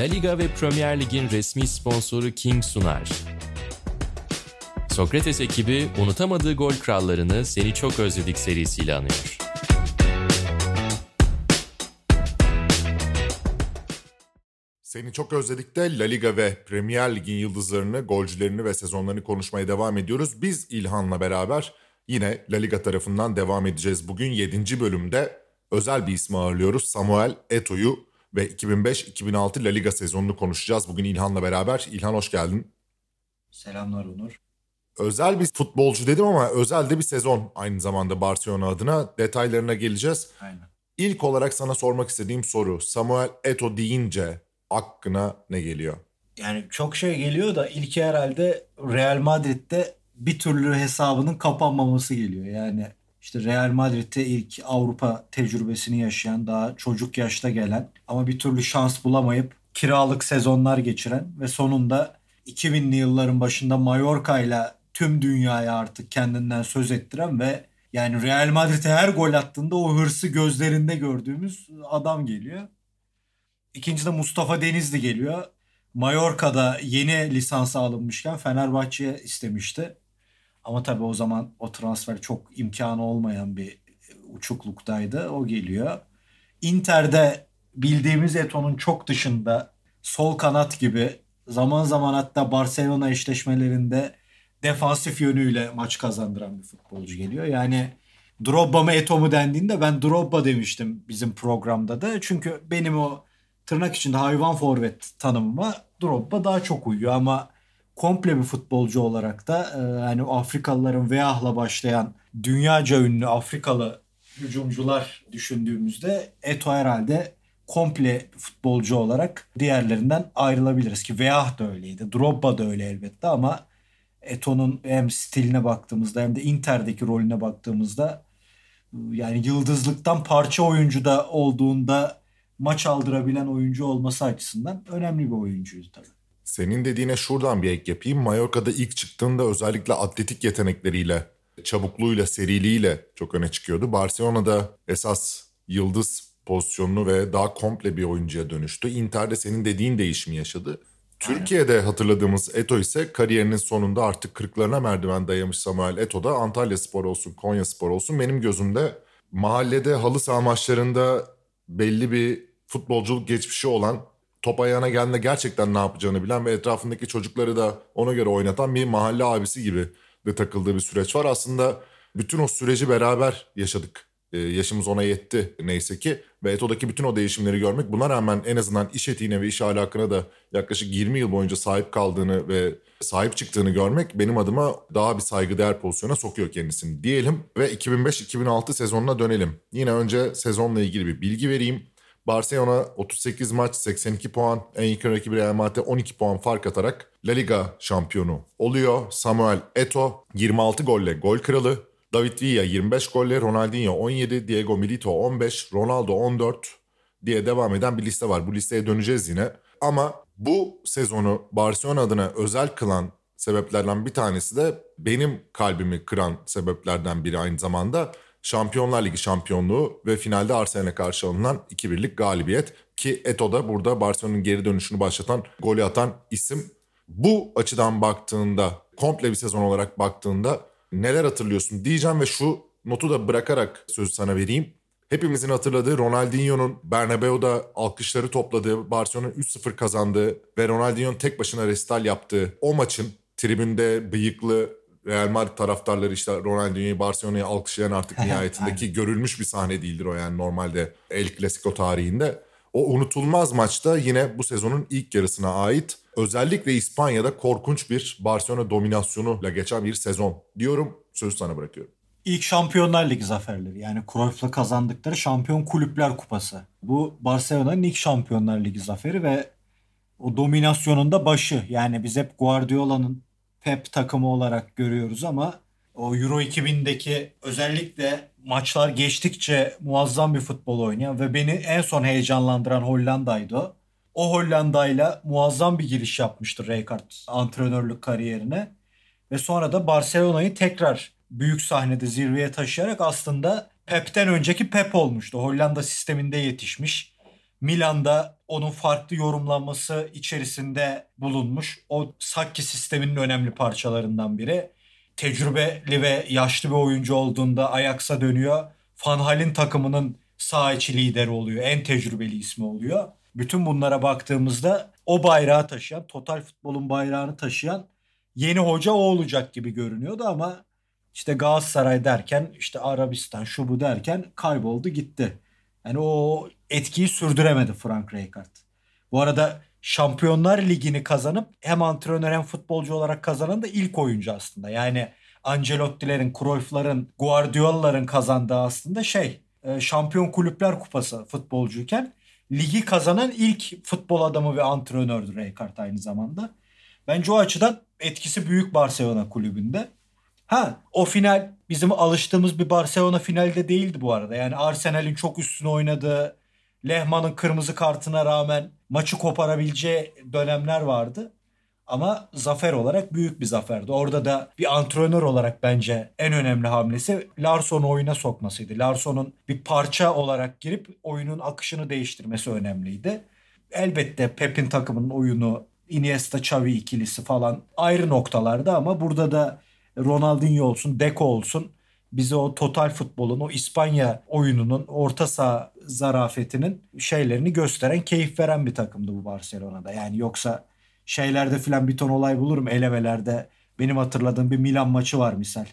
La Liga ve Premier Lig'in resmi sponsoru King sunar. Sokrates ekibi unutamadığı gol krallarını Seni Çok Özledik serisiyle anıyor. Seni çok özledik de La Liga ve Premier Lig'in yıldızlarını, golcülerini ve sezonlarını konuşmaya devam ediyoruz. Biz İlhan'la beraber yine La Liga tarafından devam edeceğiz. Bugün 7. bölümde özel bir ismi ağırlıyoruz. Samuel Eto'yu ve 2005-2006 La Liga sezonunu konuşacağız. Bugün İlhan'la beraber. İlhan hoş geldin. Selamlar Onur. Özel bir futbolcu dedim ama özel de bir sezon aynı zamanda Barcelona adına. Detaylarına geleceğiz. Aynen. İlk olarak sana sormak istediğim soru. Samuel Eto deyince aklına ne geliyor? Yani çok şey geliyor da ilki herhalde Real Madrid'de bir türlü hesabının kapanmaması geliyor. Yani işte Real Madrid'de ilk Avrupa tecrübesini yaşayan daha çocuk yaşta gelen ama bir türlü şans bulamayıp kiralık sezonlar geçiren ve sonunda 2000'li yılların başında Mallorca ile tüm dünyaya artık kendinden söz ettiren ve yani Real Madrid'e her gol attığında o hırsı gözlerinde gördüğümüz adam geliyor. İkinci de Mustafa Denizli geliyor. Mallorca'da yeni lisansa alınmışken Fenerbahçe'ye istemişti. Ama tabii o zaman o transfer çok imkanı olmayan bir uçukluktaydı. O geliyor. Inter'de bildiğimiz Eto'nun çok dışında sol kanat gibi zaman zaman hatta Barcelona eşleşmelerinde defansif yönüyle maç kazandıran bir futbolcu geliyor. Yani Drogba mı Eto mu dendiğinde ben Drogba demiştim bizim programda da. Çünkü benim o tırnak içinde hayvan forvet tanımıma Drogba daha çok uyuyor ama komple bir futbolcu olarak da e, hani Afrikalıların Veah'la başlayan dünyaca ünlü Afrikalı hücumcular düşündüğümüzde Eto herhalde komple futbolcu olarak diğerlerinden ayrılabiliriz ki Veah da öyleydi. Drogba da öyle elbette ama Eto'nun hem stiline baktığımızda hem de Inter'deki rolüne baktığımızda yani yıldızlıktan parça oyuncu da olduğunda maç aldırabilen oyuncu olması açısından önemli bir oyuncuydu tabii. Senin dediğine şuradan bir ek yapayım. Mallorca'da ilk çıktığında özellikle atletik yetenekleriyle, çabukluğuyla, seriliğiyle çok öne çıkıyordu. Barcelona'da esas yıldız pozisyonunu ve daha komple bir oyuncuya dönüştü. Inter'de senin dediğin değişimi yaşadı. Türkiye'de hatırladığımız Eto ise kariyerinin sonunda artık kırklarına merdiven dayamış Samuel Eto da Antalya Spor olsun, Konya Spor olsun benim gözümde mahallede halı saha maçlarında belli bir futbolculuk geçmişi olan top ayağına geldiğinde gerçekten ne yapacağını bilen ve etrafındaki çocukları da ona göre oynatan bir mahalle abisi gibi de takıldığı bir süreç var. Aslında bütün o süreci beraber yaşadık. Ee, yaşımız ona yetti neyse ki ve Eto'daki bütün o değişimleri görmek buna rağmen en azından iş etiğine ve iş ahlakına da yaklaşık 20 yıl boyunca sahip kaldığını ve sahip çıktığını görmek benim adıma daha bir saygıdeğer pozisyona sokuyor kendisini diyelim ve 2005-2006 sezonuna dönelim. Yine önce sezonla ilgili bir bilgi vereyim. Barcelona 38 maç 82 puan, en yakın rakibi Real Madrid 12 puan fark atarak La Liga şampiyonu oluyor. Samuel Eto 26 golle gol kralı. David Villa 25 golle, Ronaldinho 17, Diego Milito 15, Ronaldo 14 diye devam eden bir liste var. Bu listeye döneceğiz yine. Ama bu sezonu Barcelona adına özel kılan sebeplerden bir tanesi de benim kalbimi kıran sebeplerden biri aynı zamanda Şampiyonlar Ligi şampiyonluğu ve finalde Arsenal'e karşı alınan 2-1'lik galibiyet ki Eto da burada Barcelona'nın geri dönüşünü başlatan, golü atan isim. Bu açıdan baktığında, komple bir sezon olarak baktığında neler hatırlıyorsun diyeceğim ve şu notu da bırakarak sözü sana vereyim. Hepimizin hatırladığı Ronaldinho'nun Bernabeu'da alkışları topladığı, Barcelona'nın 3-0 kazandığı ve Ronaldinho'nun tek başına restal yaptığı o maçın tribünde bıyıklı Real Madrid taraftarları işte Ronaldinho'yu Barcelona'ya alkışlayan artık nihayetindeki görülmüş bir sahne değildir o yani normalde El Clasico tarihinde. O unutulmaz maçta yine bu sezonun ilk yarısına ait özellikle İspanya'da korkunç bir Barcelona dominasyonuyla geçen bir sezon diyorum. Sözü sana bırakıyorum. İlk Şampiyonlar Ligi zaferleri yani Cruyff'la kazandıkları Şampiyon Kulüpler Kupası. Bu Barcelona'nın ilk Şampiyonlar Ligi zaferi ve o dominasyonun da başı. Yani biz hep Guardiola'nın Pep takımı olarak görüyoruz ama o Euro 2000'deki özellikle maçlar geçtikçe muazzam bir futbol oynayan ve beni en son heyecanlandıran Hollanda'ydı o. O Hollanda'yla muazzam bir giriş yapmıştı Rijkaard antrenörlük kariyerine. Ve sonra da Barcelona'yı tekrar büyük sahnede zirveye taşıyarak aslında Pep'ten önceki Pep olmuştu. Hollanda sisteminde yetişmiş. Milan'da onun farklı yorumlanması içerisinde bulunmuş. O Sakki sisteminin önemli parçalarından biri. Tecrübeli ve yaşlı bir oyuncu olduğunda Ajax'a dönüyor. Van Hal'in takımının sağ içi lideri oluyor. En tecrübeli ismi oluyor. Bütün bunlara baktığımızda o bayrağı taşıyan, total futbolun bayrağını taşıyan yeni hoca o olacak gibi görünüyordu ama işte Galatasaray derken işte Arabistan şu bu derken kayboldu gitti. Yani o etkiyi sürdüremedi Frank Rijkaard. Bu arada Şampiyonlar Ligi'ni kazanıp hem antrenör hem futbolcu olarak kazanan da ilk oyuncu aslında. Yani Ancelotti'lerin, Cruyff'ların, Guardiola'ların kazandığı aslında şey e, Şampiyon Kulüpler Kupası futbolcuyken ligi kazanan ilk futbol adamı ve antrenördü Rijkaard aynı zamanda. Bence o açıdan etkisi büyük Barcelona kulübünde. Ha o final bizim alıştığımız bir Barcelona finalde değildi bu arada. Yani Arsenal'in çok üstüne oynadığı, Lehmann'ın kırmızı kartına rağmen maçı koparabileceği dönemler vardı. Ama zafer olarak büyük bir zaferdi. Orada da bir antrenör olarak bence en önemli hamlesi Larsson'u oyuna sokmasıydı. Larsson'un bir parça olarak girip oyunun akışını değiştirmesi önemliydi. Elbette Pep'in takımının oyunu Iniesta Xavi ikilisi falan ayrı noktalarda ama burada da Ronaldinho olsun, Deco olsun bize o total futbolun, o İspanya oyununun, orta saha zarafetinin şeylerini gösteren, keyif veren bir takımdı bu Barcelona'da. Yani yoksa şeylerde filan bir ton olay bulurum elevelerde. Benim hatırladığım bir Milan maçı var misal.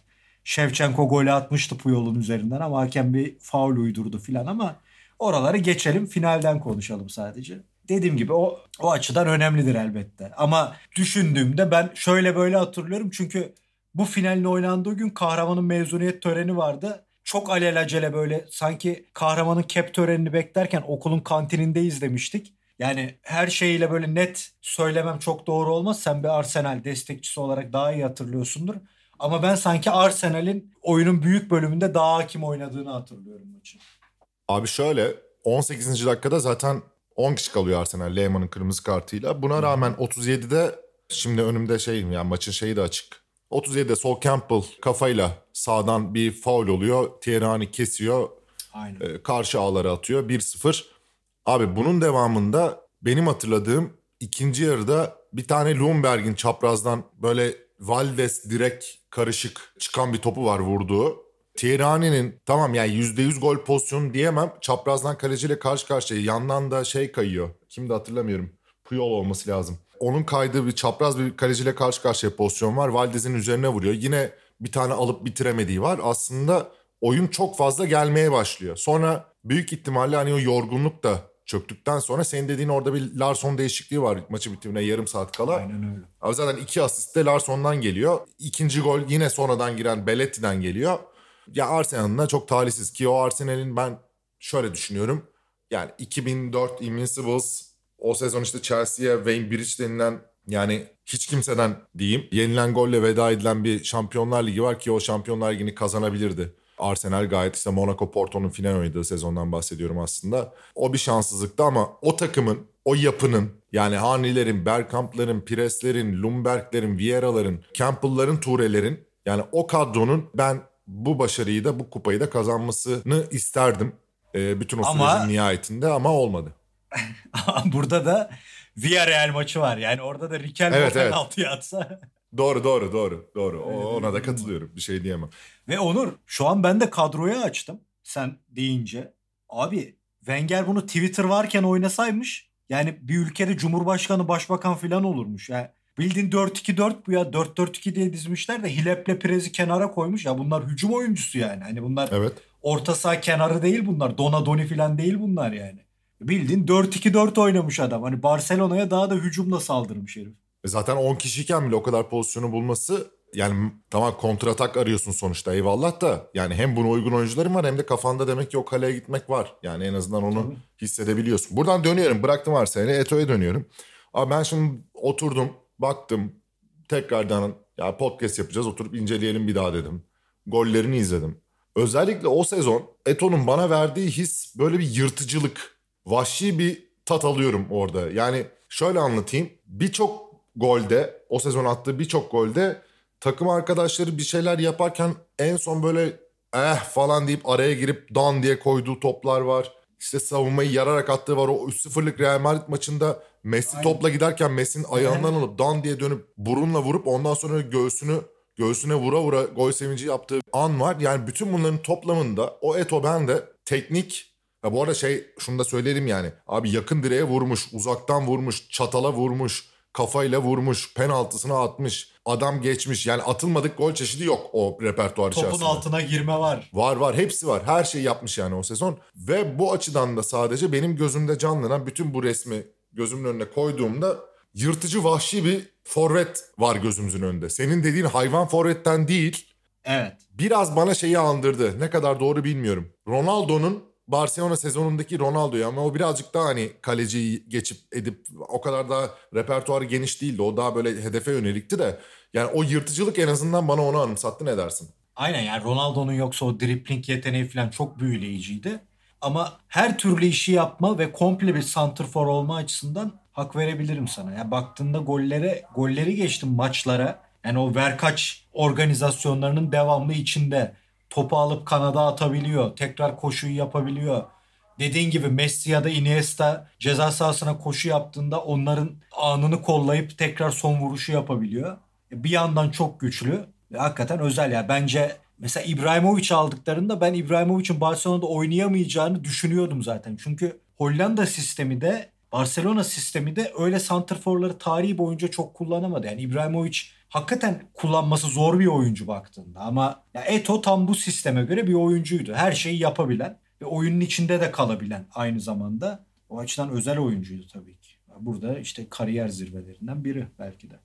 Şevçenko golü atmıştı Puyol'un üzerinden ama hakem bir faul uydurdu filan ama oraları geçelim finalden konuşalım sadece. Dediğim gibi o, o açıdan önemlidir elbette. Ama düşündüğümde ben şöyle böyle hatırlıyorum çünkü bu finalin oynandığı gün kahramanın mezuniyet töreni vardı. Çok alelacele böyle sanki kahramanın kep törenini beklerken okulun kantininde izlemiştik. Yani her şeyiyle böyle net söylemem çok doğru olmaz. Sen bir Arsenal destekçisi olarak daha iyi hatırlıyorsundur. Ama ben sanki Arsenal'in oyunun büyük bölümünde daha hakim oynadığını hatırlıyorum maçı. Abi şöyle 18. dakikada zaten 10 kişi kalıyor Arsenal Lehmann'ın kırmızı kartıyla. Buna rağmen 37'de şimdi önümde şey yani maçın şeyi de açık. 37'de Sol Campbell kafayla sağdan bir faul oluyor. Thierry kesiyor. Aynen. E, karşı ağlara atıyor. 1-0. Abi bunun devamında benim hatırladığım ikinci yarıda bir tane Lumberg'in çaprazdan böyle Valdes direkt karışık çıkan bir topu var vurduğu. Thierry'nin tamam yani %100 gol pozisyonu diyemem. Çaprazdan kaleciyle karşı karşıya. Yandan da şey kayıyor. Kimdi hatırlamıyorum. Puyol olması lazım. Onun kaydığı bir çapraz bir kaleciyle karşı karşıya pozisyon var. Valdez'in üzerine vuruyor. Yine bir tane alıp bitiremediği var. Aslında oyun çok fazla gelmeye başlıyor. Sonra büyük ihtimalle hani o yorgunluk da çöktükten sonra senin dediğin orada bir Larson değişikliği var maçı bitimine yarım saat kala. Aynen öyle. Abi zaten iki asist de Larson'dan geliyor. İkinci gol yine sonradan giren Belletti'den geliyor. Ya Arsenal'ın da çok talihsiz ki o Arsenal'in ben şöyle düşünüyorum. Yani 2004 Invincibles o sezon işte Chelsea'ye Wayne Bridge denilen yani hiç kimseden diyeyim yenilen golle veda edilen bir Şampiyonlar Ligi var ki o Şampiyonlar Ligi'ni kazanabilirdi. Arsenal gayet işte Monaco Porto'nun final oynadığı sezondan bahsediyorum aslında. O bir şanssızlıktı ama o takımın, o yapının yani Hanlilerin, Bergkamp'ların, Pires'lerin, Lumberg'lerin, Vieira'ların, Campbell'ların, Toure'lerin yani o kadronun ben bu başarıyı da bu kupayı da kazanmasını isterdim. Ee, bütün o Ama- sürecin nihayetinde ama olmadı. Burada da Villarreal maçı var. Yani orada da Riquelme Evet, evet. penaltıyı atsa. Doğru doğru doğru doğru. O, Evet, ona da evet. katılıyorum. Bir şey diyemem. Ve Onur şu an ben de kadroyu açtım. Sen deyince. Abi Wenger bunu Twitter varken oynasaymış. Yani bir ülkede Cumhurbaşkanı, Başbakan falan olurmuş. Yani bildiğin 4-2-4 bu ya. 4-4-2 diye dizmişler de Hilep'le Perez'i kenara koymuş. Ya bunlar hücum oyuncusu yani. Hani bunlar Evet. orta saha kenarı değil bunlar. Donadoni falan değil bunlar yani. Bildiğin 4-2-4 oynamış adam. Hani Barcelona'ya daha da hücumla saldırmış herif. E Zaten 10 kişiyken bile o kadar pozisyonu bulması yani tamam kontratak arıyorsun sonuçta eyvallah da yani hem buna uygun oyuncuların var hem de kafanda demek ki o kaleye gitmek var. Yani en azından onu Tabii. hissedebiliyorsun. Buradan dönüyorum bıraktım Arsenal'e Eto'ya dönüyorum. Abi ben şimdi oturdum baktım tekrardan ya podcast yapacağız oturup inceleyelim bir daha dedim. Gollerini izledim. Özellikle o sezon Eto'nun bana verdiği his böyle bir yırtıcılık, vahşi bir tat alıyorum orada. Yani şöyle anlatayım. Birçok golde, o sezon attığı birçok golde takım arkadaşları bir şeyler yaparken en son böyle eh falan deyip araya girip dan diye koyduğu toplar var. işte savunmayı yararak attığı var. O 3-0'lık Real Madrid maçında Messi Aynen. topla giderken Messi'nin ayağından alıp dan diye dönüp burunla vurup ondan sonra göğsünü göğsüne vura vura gol sevinci yaptığı an var. Yani bütün bunların toplamında o Eto ben de teknik ya bu arada şey şunu da söyleyelim yani. Abi yakın direğe vurmuş, uzaktan vurmuş, çatala vurmuş, kafayla vurmuş, penaltısına atmış, adam geçmiş. Yani atılmadık gol çeşidi yok o repertuar Topun içerisinde. altına girme var. Var var hepsi var. Her şeyi yapmış yani o sezon. Ve bu açıdan da sadece benim gözümde canlanan bütün bu resmi gözümün önüne koyduğumda yırtıcı vahşi bir forvet var gözümüzün önünde. Senin dediğin hayvan forvetten değil Evet. biraz bana şeyi andırdı. Ne kadar doğru bilmiyorum. Ronaldo'nun Barcelona sezonundaki Ronaldo'yu ama o birazcık daha hani kaleciyi geçip edip o kadar daha repertuarı geniş değildi. O daha böyle hedefe yönelikti de. Yani o yırtıcılık en azından bana onu anımsattı ne dersin? Aynen yani Ronaldo'nun yoksa o dripling yeteneği falan çok büyüleyiciydi. Ama her türlü işi yapma ve komple bir santrfor olma açısından hak verebilirim sana. Ya baktığında gollere, golleri geçtim maçlara. Yani o verkaç organizasyonlarının devamlı içinde. Topu alıp kanada atabiliyor. Tekrar koşuyu yapabiliyor. Dediğin gibi Messi ya da Iniesta ceza sahasına koşu yaptığında onların anını kollayıp tekrar son vuruşu yapabiliyor. Bir yandan çok güçlü ve hakikaten özel ya. Bence mesela İbrahimovic aldıklarında ben İbrahimovic'in Barcelona'da oynayamayacağını düşünüyordum zaten. Çünkü Hollanda sistemi de Barcelona sistemi de öyle santrforları tarihi boyunca çok kullanamadı. Yani İbrahimovic hakikaten kullanması zor bir oyuncu baktığında ama ya Eto tam bu sisteme göre bir oyuncuydu. Her şeyi yapabilen ve oyunun içinde de kalabilen aynı zamanda. O açıdan özel oyuncuydu tabii ki. Burada işte kariyer zirvelerinden biri belki de.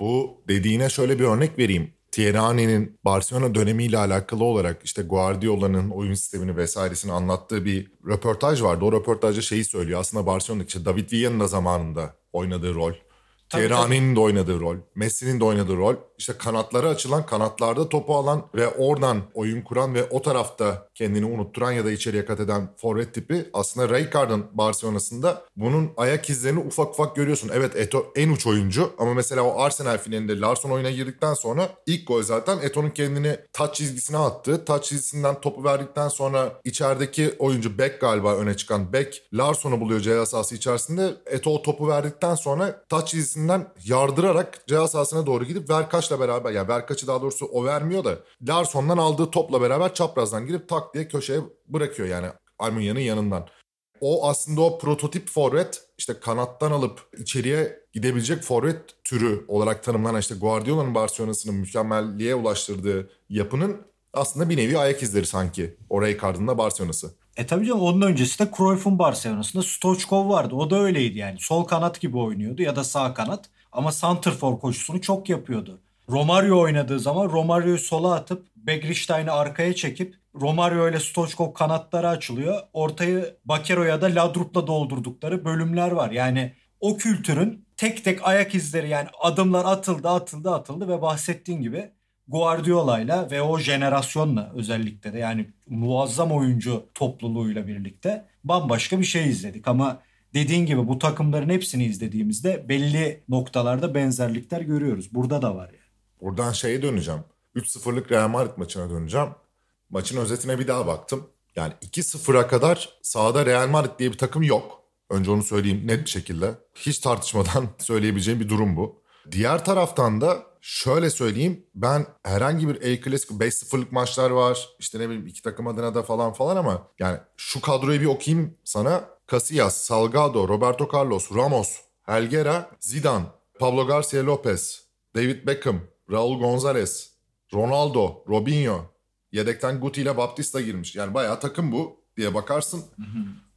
Bu dediğine şöyle bir örnek vereyim. Thierry Henry'nin Barcelona dönemiyle alakalı olarak işte Guardiola'nın oyun sistemini vesairesini anlattığı bir röportaj vardı. O röportajda şeyi söylüyor. Aslında Barcelona'daki işte David Villa'nın da zamanında oynadığı rol. Tabii. Henry'nin de oynadığı rol. Messi'nin de oynadığı rol. İşte kanatları açılan, kanatlarda topu alan ve oradan oyun kuran ve o tarafta kendini unutturan ya da içeriye kat eden forvet tipi aslında Rijkaard'ın Barcelona'sında bunun ayak izlerini ufak ufak görüyorsun. Evet Eto en uç oyuncu ama mesela o Arsenal finalinde Larsson oyuna girdikten sonra ilk gol zaten Eto'nun kendini taç çizgisine attı. Taç çizgisinden topu verdikten sonra içerideki oyuncu Beck galiba öne çıkan Beck Larsson'u buluyor ceza sahası içerisinde. Eto o topu verdikten sonra taç çizgisinden yardırarak ceza sahasına doğru gidip Verkaç'la beraber yani Verkaç'ı daha doğrusu o vermiyor da Larsson'dan aldığı topla beraber çaprazdan girip tak diye köşeye bırakıyor yani Almunya'nın yanından. O aslında o prototip forvet işte kanattan alıp içeriye gidebilecek forvet türü olarak tanımlanan işte Guardiola'nın Barcelona'sının mükemmelliğe ulaştırdığı yapının aslında bir nevi ayak izleri sanki. O Rijkaard'ın da Barcelona'sı. E tabii canım onun öncesi de Cruyff'un Barcelona'sında Stoichkov vardı. O da öyleydi yani. Sol kanat gibi oynuyordu ya da sağ kanat. Ama santrfor koşusunu çok yapıyordu. Romario oynadığı zaman Romario'yu sola atıp Begristein'i arkaya çekip Romario ile Stoichkov kanatları açılıyor. Ortayı Bakero ya da Ladrup'la doldurdukları bölümler var. Yani o kültürün tek tek ayak izleri yani adımlar atıldı atıldı atıldı ve bahsettiğin gibi Guardiola'yla ve o jenerasyonla özellikle de yani muazzam oyuncu topluluğuyla birlikte bambaşka bir şey izledik ama dediğin gibi bu takımların hepsini izlediğimizde belli noktalarda benzerlikler görüyoruz. Burada da var yani. Buradan şeye döneceğim. 3-0'lık Real Madrid maçına döneceğim. Maçın özetine bir daha baktım. Yani 2-0'a kadar sahada Real Madrid diye bir takım yok. Önce onu söyleyeyim net bir şekilde. Hiç tartışmadan söyleyebileceğim bir durum bu. Diğer taraftan da şöyle söyleyeyim. Ben herhangi bir El Clasico 5-0'lık maçlar var. İşte ne bileyim iki takım adına da falan falan ama yani şu kadroyu bir okuyayım sana. Casillas, Salgado, Roberto Carlos, Ramos, Helguera, Zidane, Pablo Garcia Lopez, David Beckham, Raul Gonzalez, Ronaldo, Robinho, yedekten Guti ile Baptista girmiş. Yani bayağı takım bu diye bakarsın.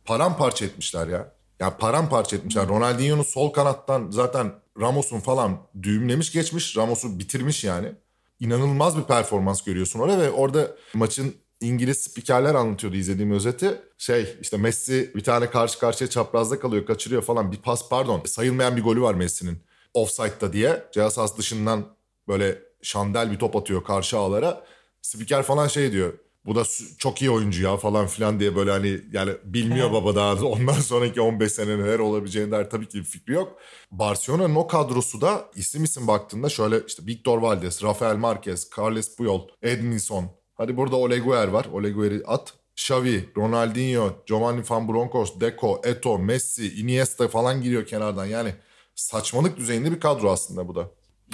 Paramparça etmişler ya. Ya paramparça etmişler. Ronaldinho'nun sol kanattan zaten Ramos'un falan düğümlemiş geçmiş. Ramos'u bitirmiş yani. İnanılmaz bir performans görüyorsun orada ve orada maçın İngiliz spikerler anlatıyordu izlediğim özeti. Şey işte Messi bir tane karşı karşıya çaprazda kalıyor kaçırıyor falan. Bir pas pardon sayılmayan bir golü var Messi'nin. Offside'da diye. Cihaz dışından böyle şandel bir top atıyor karşı ağlara. Spiker falan şey diyor. Bu da çok iyi oyuncu ya falan filan diye böyle hani yani bilmiyor baba daha ondan sonraki 15 sene neler olabileceğine dair tabii ki bir fikri yok. Barcelona'nın o kadrosu da isim isim baktığında şöyle işte Victor Valdes, Rafael Marquez, Carles Puyol, Edinson. Hadi burada Ole Guer var. Ole Guer'i at. Xavi, Ronaldinho, Giovanni Van Bronckhorst, Deco, Eto, Messi, Iniesta falan giriyor kenardan. Yani saçmalık düzeyinde bir kadro aslında bu da.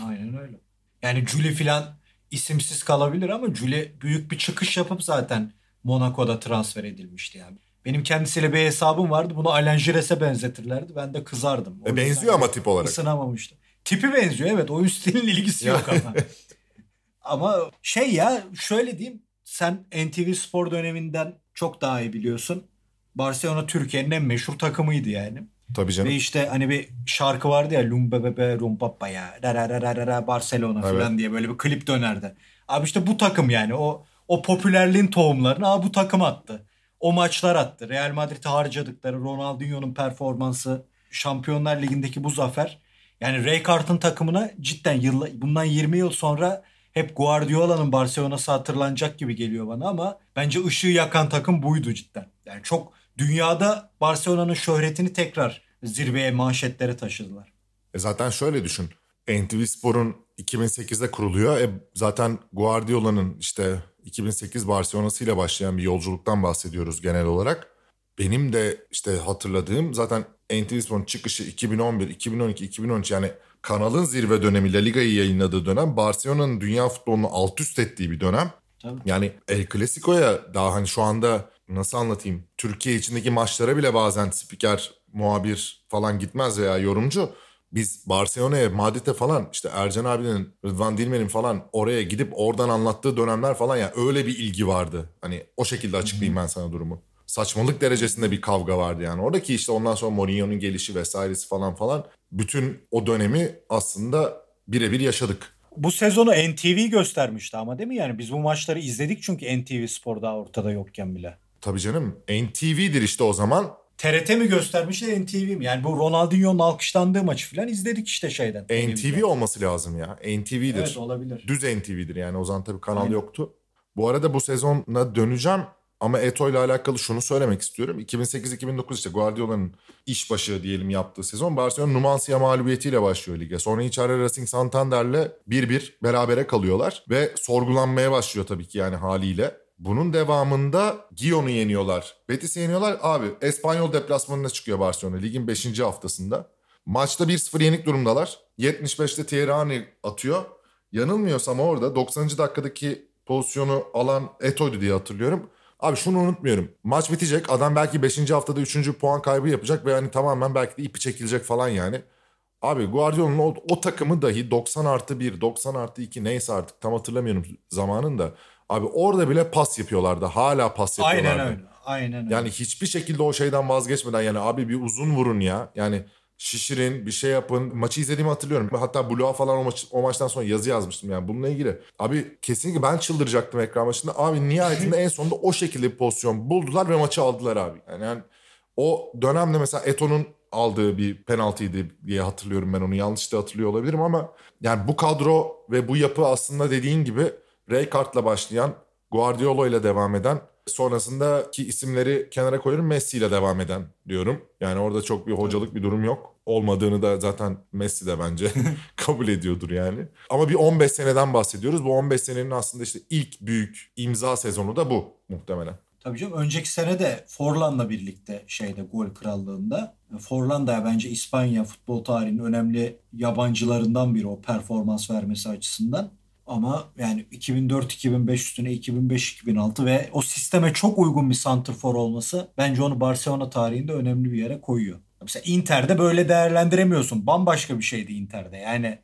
Aynen öyle. Yani Juli filan isimsiz kalabilir ama Juli büyük bir çıkış yapıp zaten Monaco'da transfer edilmişti yani. Benim kendisiyle bir hesabım vardı. Bunu Alain Gires'e benzetirlerdi. Ben de kızardım. E benziyor ama tip olarak. Isınamamıştım. Tipi benziyor evet. Oyun stilinin ilgisi yok ama. ama şey ya şöyle diyeyim. Sen NTV Spor döneminden çok daha iyi biliyorsun. Barcelona Türkiye'nin en meşhur takımıydı yani. Tabii canım. Ve işte hani bir şarkı vardı ya Lumbebebe Rumpapa ya ra Barcelona evet. falan diye böyle bir klip dönerdi. Abi işte bu takım yani o o popülerliğin tohumlarını abi bu takım attı. O maçlar attı. Real Madrid'e harcadıkları Ronaldinho'nun performansı, Şampiyonlar Ligi'ndeki bu zafer. Yani Rijkaard'ın takımına cidden yıl, bundan 20 yıl sonra hep Guardiola'nın Barcelona'sı hatırlanacak gibi geliyor bana ama bence ışığı yakan takım buydu cidden. Yani çok dünyada Barcelona'nın şöhretini tekrar zirveye manşetlere taşıdılar. E zaten şöyle düşün. NTV Spor'un 2008'de kuruluyor. E zaten Guardiola'nın işte 2008 Barcelona'sı ile başlayan bir yolculuktan bahsediyoruz genel olarak. Benim de işte hatırladığım zaten NTV Spor'un çıkışı 2011, 2012, 2013 yani kanalın zirve dönemi La Liga'yı yayınladığı dönem Barcelona'nın dünya futbolunu alt üst ettiği bir dönem. Tabii. Yani El Clasico'ya daha hani şu anda nasıl anlatayım Türkiye içindeki maçlara bile bazen spiker, muhabir falan gitmez veya yorumcu. Biz Barcelona'ya, Madrid'e falan işte Ercan abinin, Rıdvan Dilmen'in falan oraya gidip oradan anlattığı dönemler falan ya yani öyle bir ilgi vardı. Hani o şekilde açıklayayım ben sana durumu. Saçmalık derecesinde bir kavga vardı yani. Oradaki işte ondan sonra Mourinho'nun gelişi vesairesi falan falan bütün o dönemi aslında birebir yaşadık. Bu sezonu NTV göstermişti ama değil mi? Yani biz bu maçları izledik çünkü NTV Spor daha ortada yokken bile. Tabii canım. NTV'dir işte o zaman. TRT mi göstermişti NTV mi? Yani bu Ronaldinho'nun alkışlandığı maçı falan izledik işte şeyden. NTV olması lazım ya. NTV'dir. Evet olabilir. Düz NTV'dir yani o zaman tabii kanal Aynen. yoktu. Bu arada bu sezona döneceğim ama Eto ile alakalı şunu söylemek istiyorum. 2008-2009 işte Guardiola'nın işbaşı diyelim yaptığı sezon Barcelona Numancia mağlubiyetiyle başlıyor lige. Sonra içeride Racing Santander'le 1-1 berabere kalıyorlar ve sorgulanmaya başlıyor tabii ki yani haliyle. Bunun devamında Gion'u yeniyorlar. Betis'i yeniyorlar. Abi Espanyol deplasmanına çıkıyor Barcelona ligin 5. haftasında. Maçta 1-0 yenik durumdalar. 75'te Thierry Henry atıyor. Yanılmıyorsam orada 90. dakikadaki pozisyonu alan Eto'ydu diye hatırlıyorum. Abi şunu unutmuyorum. Maç bitecek. Adam belki 5. haftada 3. puan kaybı yapacak ve hani tamamen belki de ipi çekilecek falan yani. Abi Guardiola'nın o, o takımı dahi 90 artı 1, 90 artı 2 neyse artık tam hatırlamıyorum zamanında. Abi orada bile pas yapıyorlardı. Hala pas yapıyorlardı. Aynen öyle. Aynen öyle. Yani hiçbir şekilde o şeyden vazgeçmeden yani abi bir uzun vurun ya. Yani şişirin bir şey yapın. Maçı izlediğimi hatırlıyorum. Hatta Blue'a falan o, maç, o maçtan sonra yazı yazmıştım yani bununla ilgili. Abi kesinlikle ben çıldıracaktım ekran başında. Abi nihayetinde en sonunda o şekilde bir pozisyon buldular ve maçı aldılar abi. Yani, yani o dönemde mesela Eto'nun aldığı bir penaltıydı diye hatırlıyorum ben onu. Yanlış da hatırlıyor olabilirim ama yani bu kadro ve bu yapı aslında dediğin gibi Rijkaard'la başlayan, Guardiola ile devam eden, sonrasındaki isimleri kenara koyuyorum Messi ile devam eden diyorum. Yani orada çok bir hocalık bir durum yok. Olmadığını da zaten Messi de bence kabul ediyordur yani. Ama bir 15 seneden bahsediyoruz. Bu 15 senenin aslında işte ilk büyük imza sezonu da bu muhtemelen. Tabii canım önceki sene de Forlan'la birlikte şeyde gol krallığında. Forlan da bence İspanya futbol tarihinin önemli yabancılarından biri o performans vermesi açısından. Ama yani 2004-2005 üstüne 2005-2006 ve o sisteme çok uygun bir santrfor olması bence onu Barcelona tarihinde önemli bir yere koyuyor. Mesela Inter'de böyle değerlendiremiyorsun. Bambaşka bir şeydi Inter'de. Yani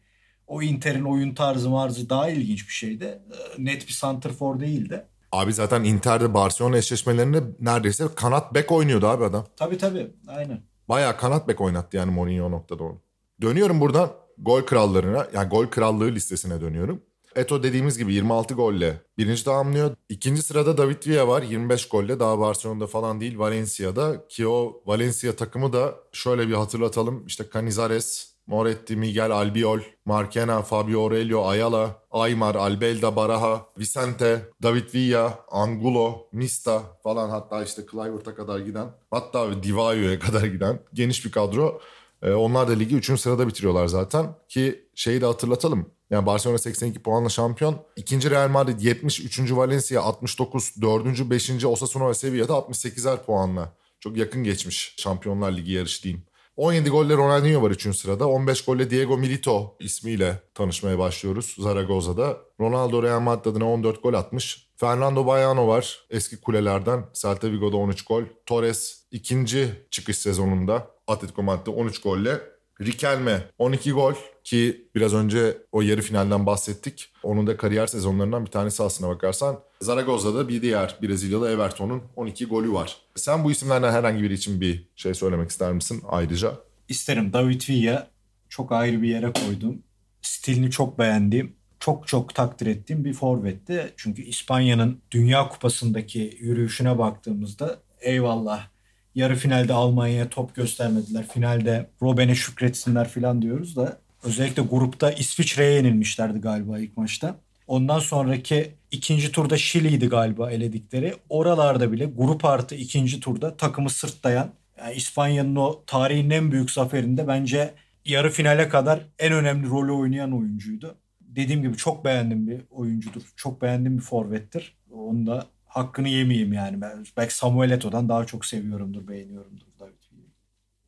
o Inter'in oyun tarzı marzı daha ilginç bir şeydi. Ee, net bir santrfor değildi. Abi zaten Inter'de Barcelona eşleşmelerinde neredeyse kanat bek oynuyordu abi adam. Tabii tabii aynen. Bayağı kanat bek oynattı yani Mourinho noktada onu. Dönüyorum buradan gol krallarına yani gol krallığı listesine dönüyorum. Eto dediğimiz gibi 26 golle birinci tamamlıyor. İkinci sırada David Villa var 25 golle. Daha Barcelona'da falan değil Valencia'da. Ki o Valencia takımı da şöyle bir hatırlatalım. İşte Canizares, Moretti, Miguel Albiol, Marquena, Fabio Aurelio, Ayala, Aymar, Albelda, Baraha, Vicente, David Villa, Angulo, Mista falan hatta işte Kluivert'a kadar giden hatta Divayo'ya kadar giden geniş bir kadro. E, onlar da ligi 3. sırada bitiriyorlar zaten. Ki şeyi de hatırlatalım. Yani Barcelona 82 puanla şampiyon. İkinci Real Madrid 70, üçüncü Valencia 69, dördüncü, beşinci Osasuna ve Sevilla'da 68'er puanla. Çok yakın geçmiş Şampiyonlar Ligi yarışı diyeyim. 17 golle Ronaldinho var 3. sırada. 15 golle Diego Milito ismiyle tanışmaya başlıyoruz Zaragoza'da. Ronaldo Real Madrid adına 14 gol atmış. Fernando Baiano var eski kulelerden. Celta Vigo'da 13 gol. Torres ikinci çıkış sezonunda Atletico Madrid'de 13 golle. Riquelme 12 gol ki biraz önce o yarı finalden bahsettik. Onun da kariyer sezonlarından bir tanesi aslına bakarsan. Zaragoza'da bir diğer Brezilyalı Everton'un 12 golü var. Sen bu isimlerden herhangi biri için bir şey söylemek ister misin ayrıca? İsterim. David Villa çok ayrı bir yere koydum. Stilini çok beğendiğim, çok çok takdir ettiğim bir forvetti. Çünkü İspanya'nın Dünya Kupası'ndaki yürüyüşüne baktığımızda eyvallah yarı finalde Almanya'ya top göstermediler. Finalde Robben'e şükretsinler falan diyoruz da özellikle grupta İsviçre'ye yenilmişlerdi galiba ilk maçta. Ondan sonraki ikinci turda Şili'ydi galiba eledikleri. Oralarda bile grup artı ikinci turda takımı sırtlayan yani İspanya'nın o tarihin en büyük zaferinde bence yarı finale kadar en önemli rolü oynayan oyuncuydu. Dediğim gibi çok beğendim bir oyuncudur. Çok beğendiğim bir forvettir. Onu da hakkını yemeyeyim yani. Ben belki Samuel Eto'dan daha çok seviyorumdur, beğeniyorumdur David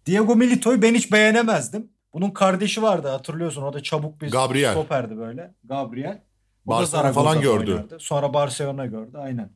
Diego Milito'yu ben hiç beğenemezdim. Bunun kardeşi vardı hatırlıyorsun. O da çabuk bir Gabriel. stoperdi böyle. Gabriel. O Barcelona falan gördü. oynardı. Sonra Barcelona gördü aynen.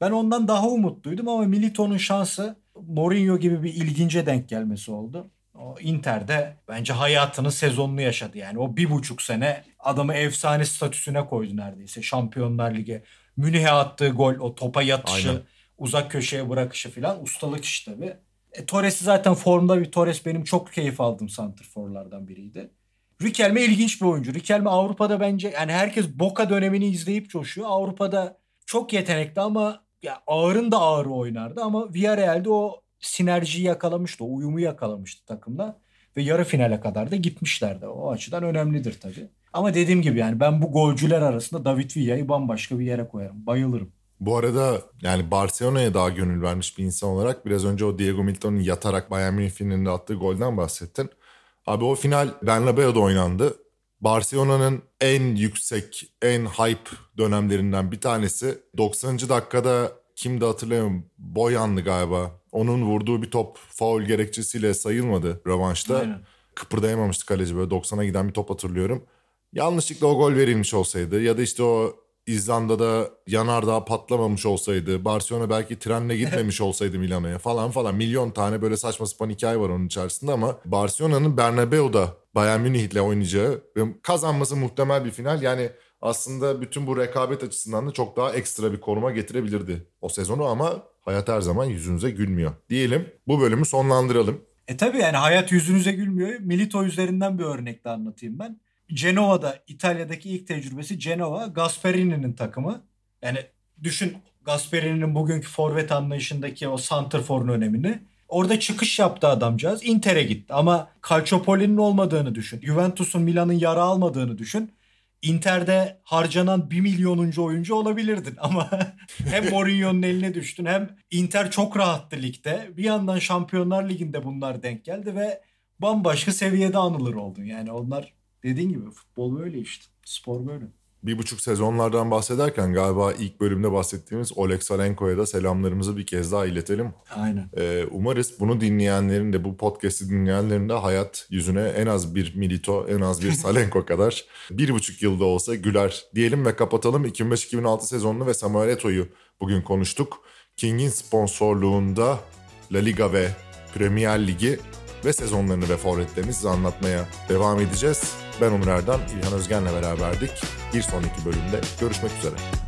Ben ondan daha umutluydum ama Milito'nun şansı Mourinho gibi bir ilgince denk gelmesi oldu. O Inter'de bence hayatının sezonunu yaşadı yani. O bir buçuk sene adamı efsane statüsüne koydu neredeyse. Şampiyonlar Ligi. Münih'e attığı gol, o topa yatışı, Aynen. uzak köşeye bırakışı falan ustalık iş tabii. E, Torres'i zaten formda bir Torres benim çok keyif aldığım santrforlardan biriydi. Riquelme ilginç bir oyuncu. Riquelme Avrupa'da bence yani herkes Boca dönemini izleyip coşuyor. Avrupa'da çok yetenekli ama ya ağırın da ağırı oynardı ama Villarreal'de o sinerjiyi yakalamıştı, o uyumu yakalamıştı takımla ve yarı finale kadar da gitmişlerdi. O açıdan önemlidir tabii. Ama dediğim gibi yani ben bu golcüler arasında David Villa'yı bambaşka bir yere koyarım. Bayılırım. Bu arada yani Barcelona'ya daha gönül vermiş bir insan olarak biraz önce o Diego Milito'nun yatarak Bayern Münih finalinde attığı golden bahsettin. Abi o final Bernabeu'da oynandı. Barcelona'nın en yüksek, en hype dönemlerinden bir tanesi. 90. dakikada kimdi hatırlamıyorum. Boyan'dı galiba. Onun vurduğu bir top faul gerekçesiyle sayılmadı rövanşta. Aynen. Kıpırdayamamıştı kaleci böyle 90'a giden bir top hatırlıyorum. Yanlışlıkla o gol verilmiş olsaydı ya da işte o İzlanda'da yanardağ patlamamış olsaydı, Barcelona belki trenle gitmemiş olsaydı Milano'ya falan falan milyon tane böyle saçma sapan hikaye var onun içerisinde ama Barcelona'nın Bernabeu'da Bayern Münih'le oynayacağı ve kazanması muhtemel bir final. Yani aslında bütün bu rekabet açısından da çok daha ekstra bir koruma getirebilirdi o sezonu ama hayat her zaman yüzünüze gülmüyor. Diyelim bu bölümü sonlandıralım. E tabii yani hayat yüzünüze gülmüyor. Milito üzerinden bir örnekle anlatayım ben. Genova'da İtalya'daki ilk tecrübesi Genova Gasperini'nin takımı. Yani düşün Gasperini'nin bugünkü forvet anlayışındaki o santrforun önemini. Orada çıkış yaptı adamcağız. Inter'e gitti ama Calciopoli'nin olmadığını düşün. Juventus'un Milan'ın yara almadığını düşün. Inter'de harcanan 1 milyonuncu oyuncu olabilirdin ama hem Mourinho'nun eline düştün hem Inter çok rahattı ligde. Bir yandan Şampiyonlar Ligi'nde bunlar denk geldi ve bambaşka seviyede anılır oldun. Yani onlar dediğin gibi futbol böyle işte. Spor böyle. Bir buçuk sezonlardan bahsederken galiba ilk bölümde bahsettiğimiz Oleg Salenko'ya da selamlarımızı bir kez daha iletelim. Aynen. Ee, umarız bunu dinleyenlerin de bu podcast'i dinleyenlerin de hayat yüzüne en az bir Milito, en az bir Salenko kadar bir buçuk yılda olsa güler diyelim ve kapatalım. 2005-2006 sezonunu ve Samuel Eto'yu bugün konuştuk. King'in sponsorluğunda La Liga ve Premier Ligi ve sezonlarını ve forvetlerini size anlatmaya devam edeceğiz. Ben Onur Erdem, İlhan Özgen'le beraberdik. Bir sonraki bölümde görüşmek üzere.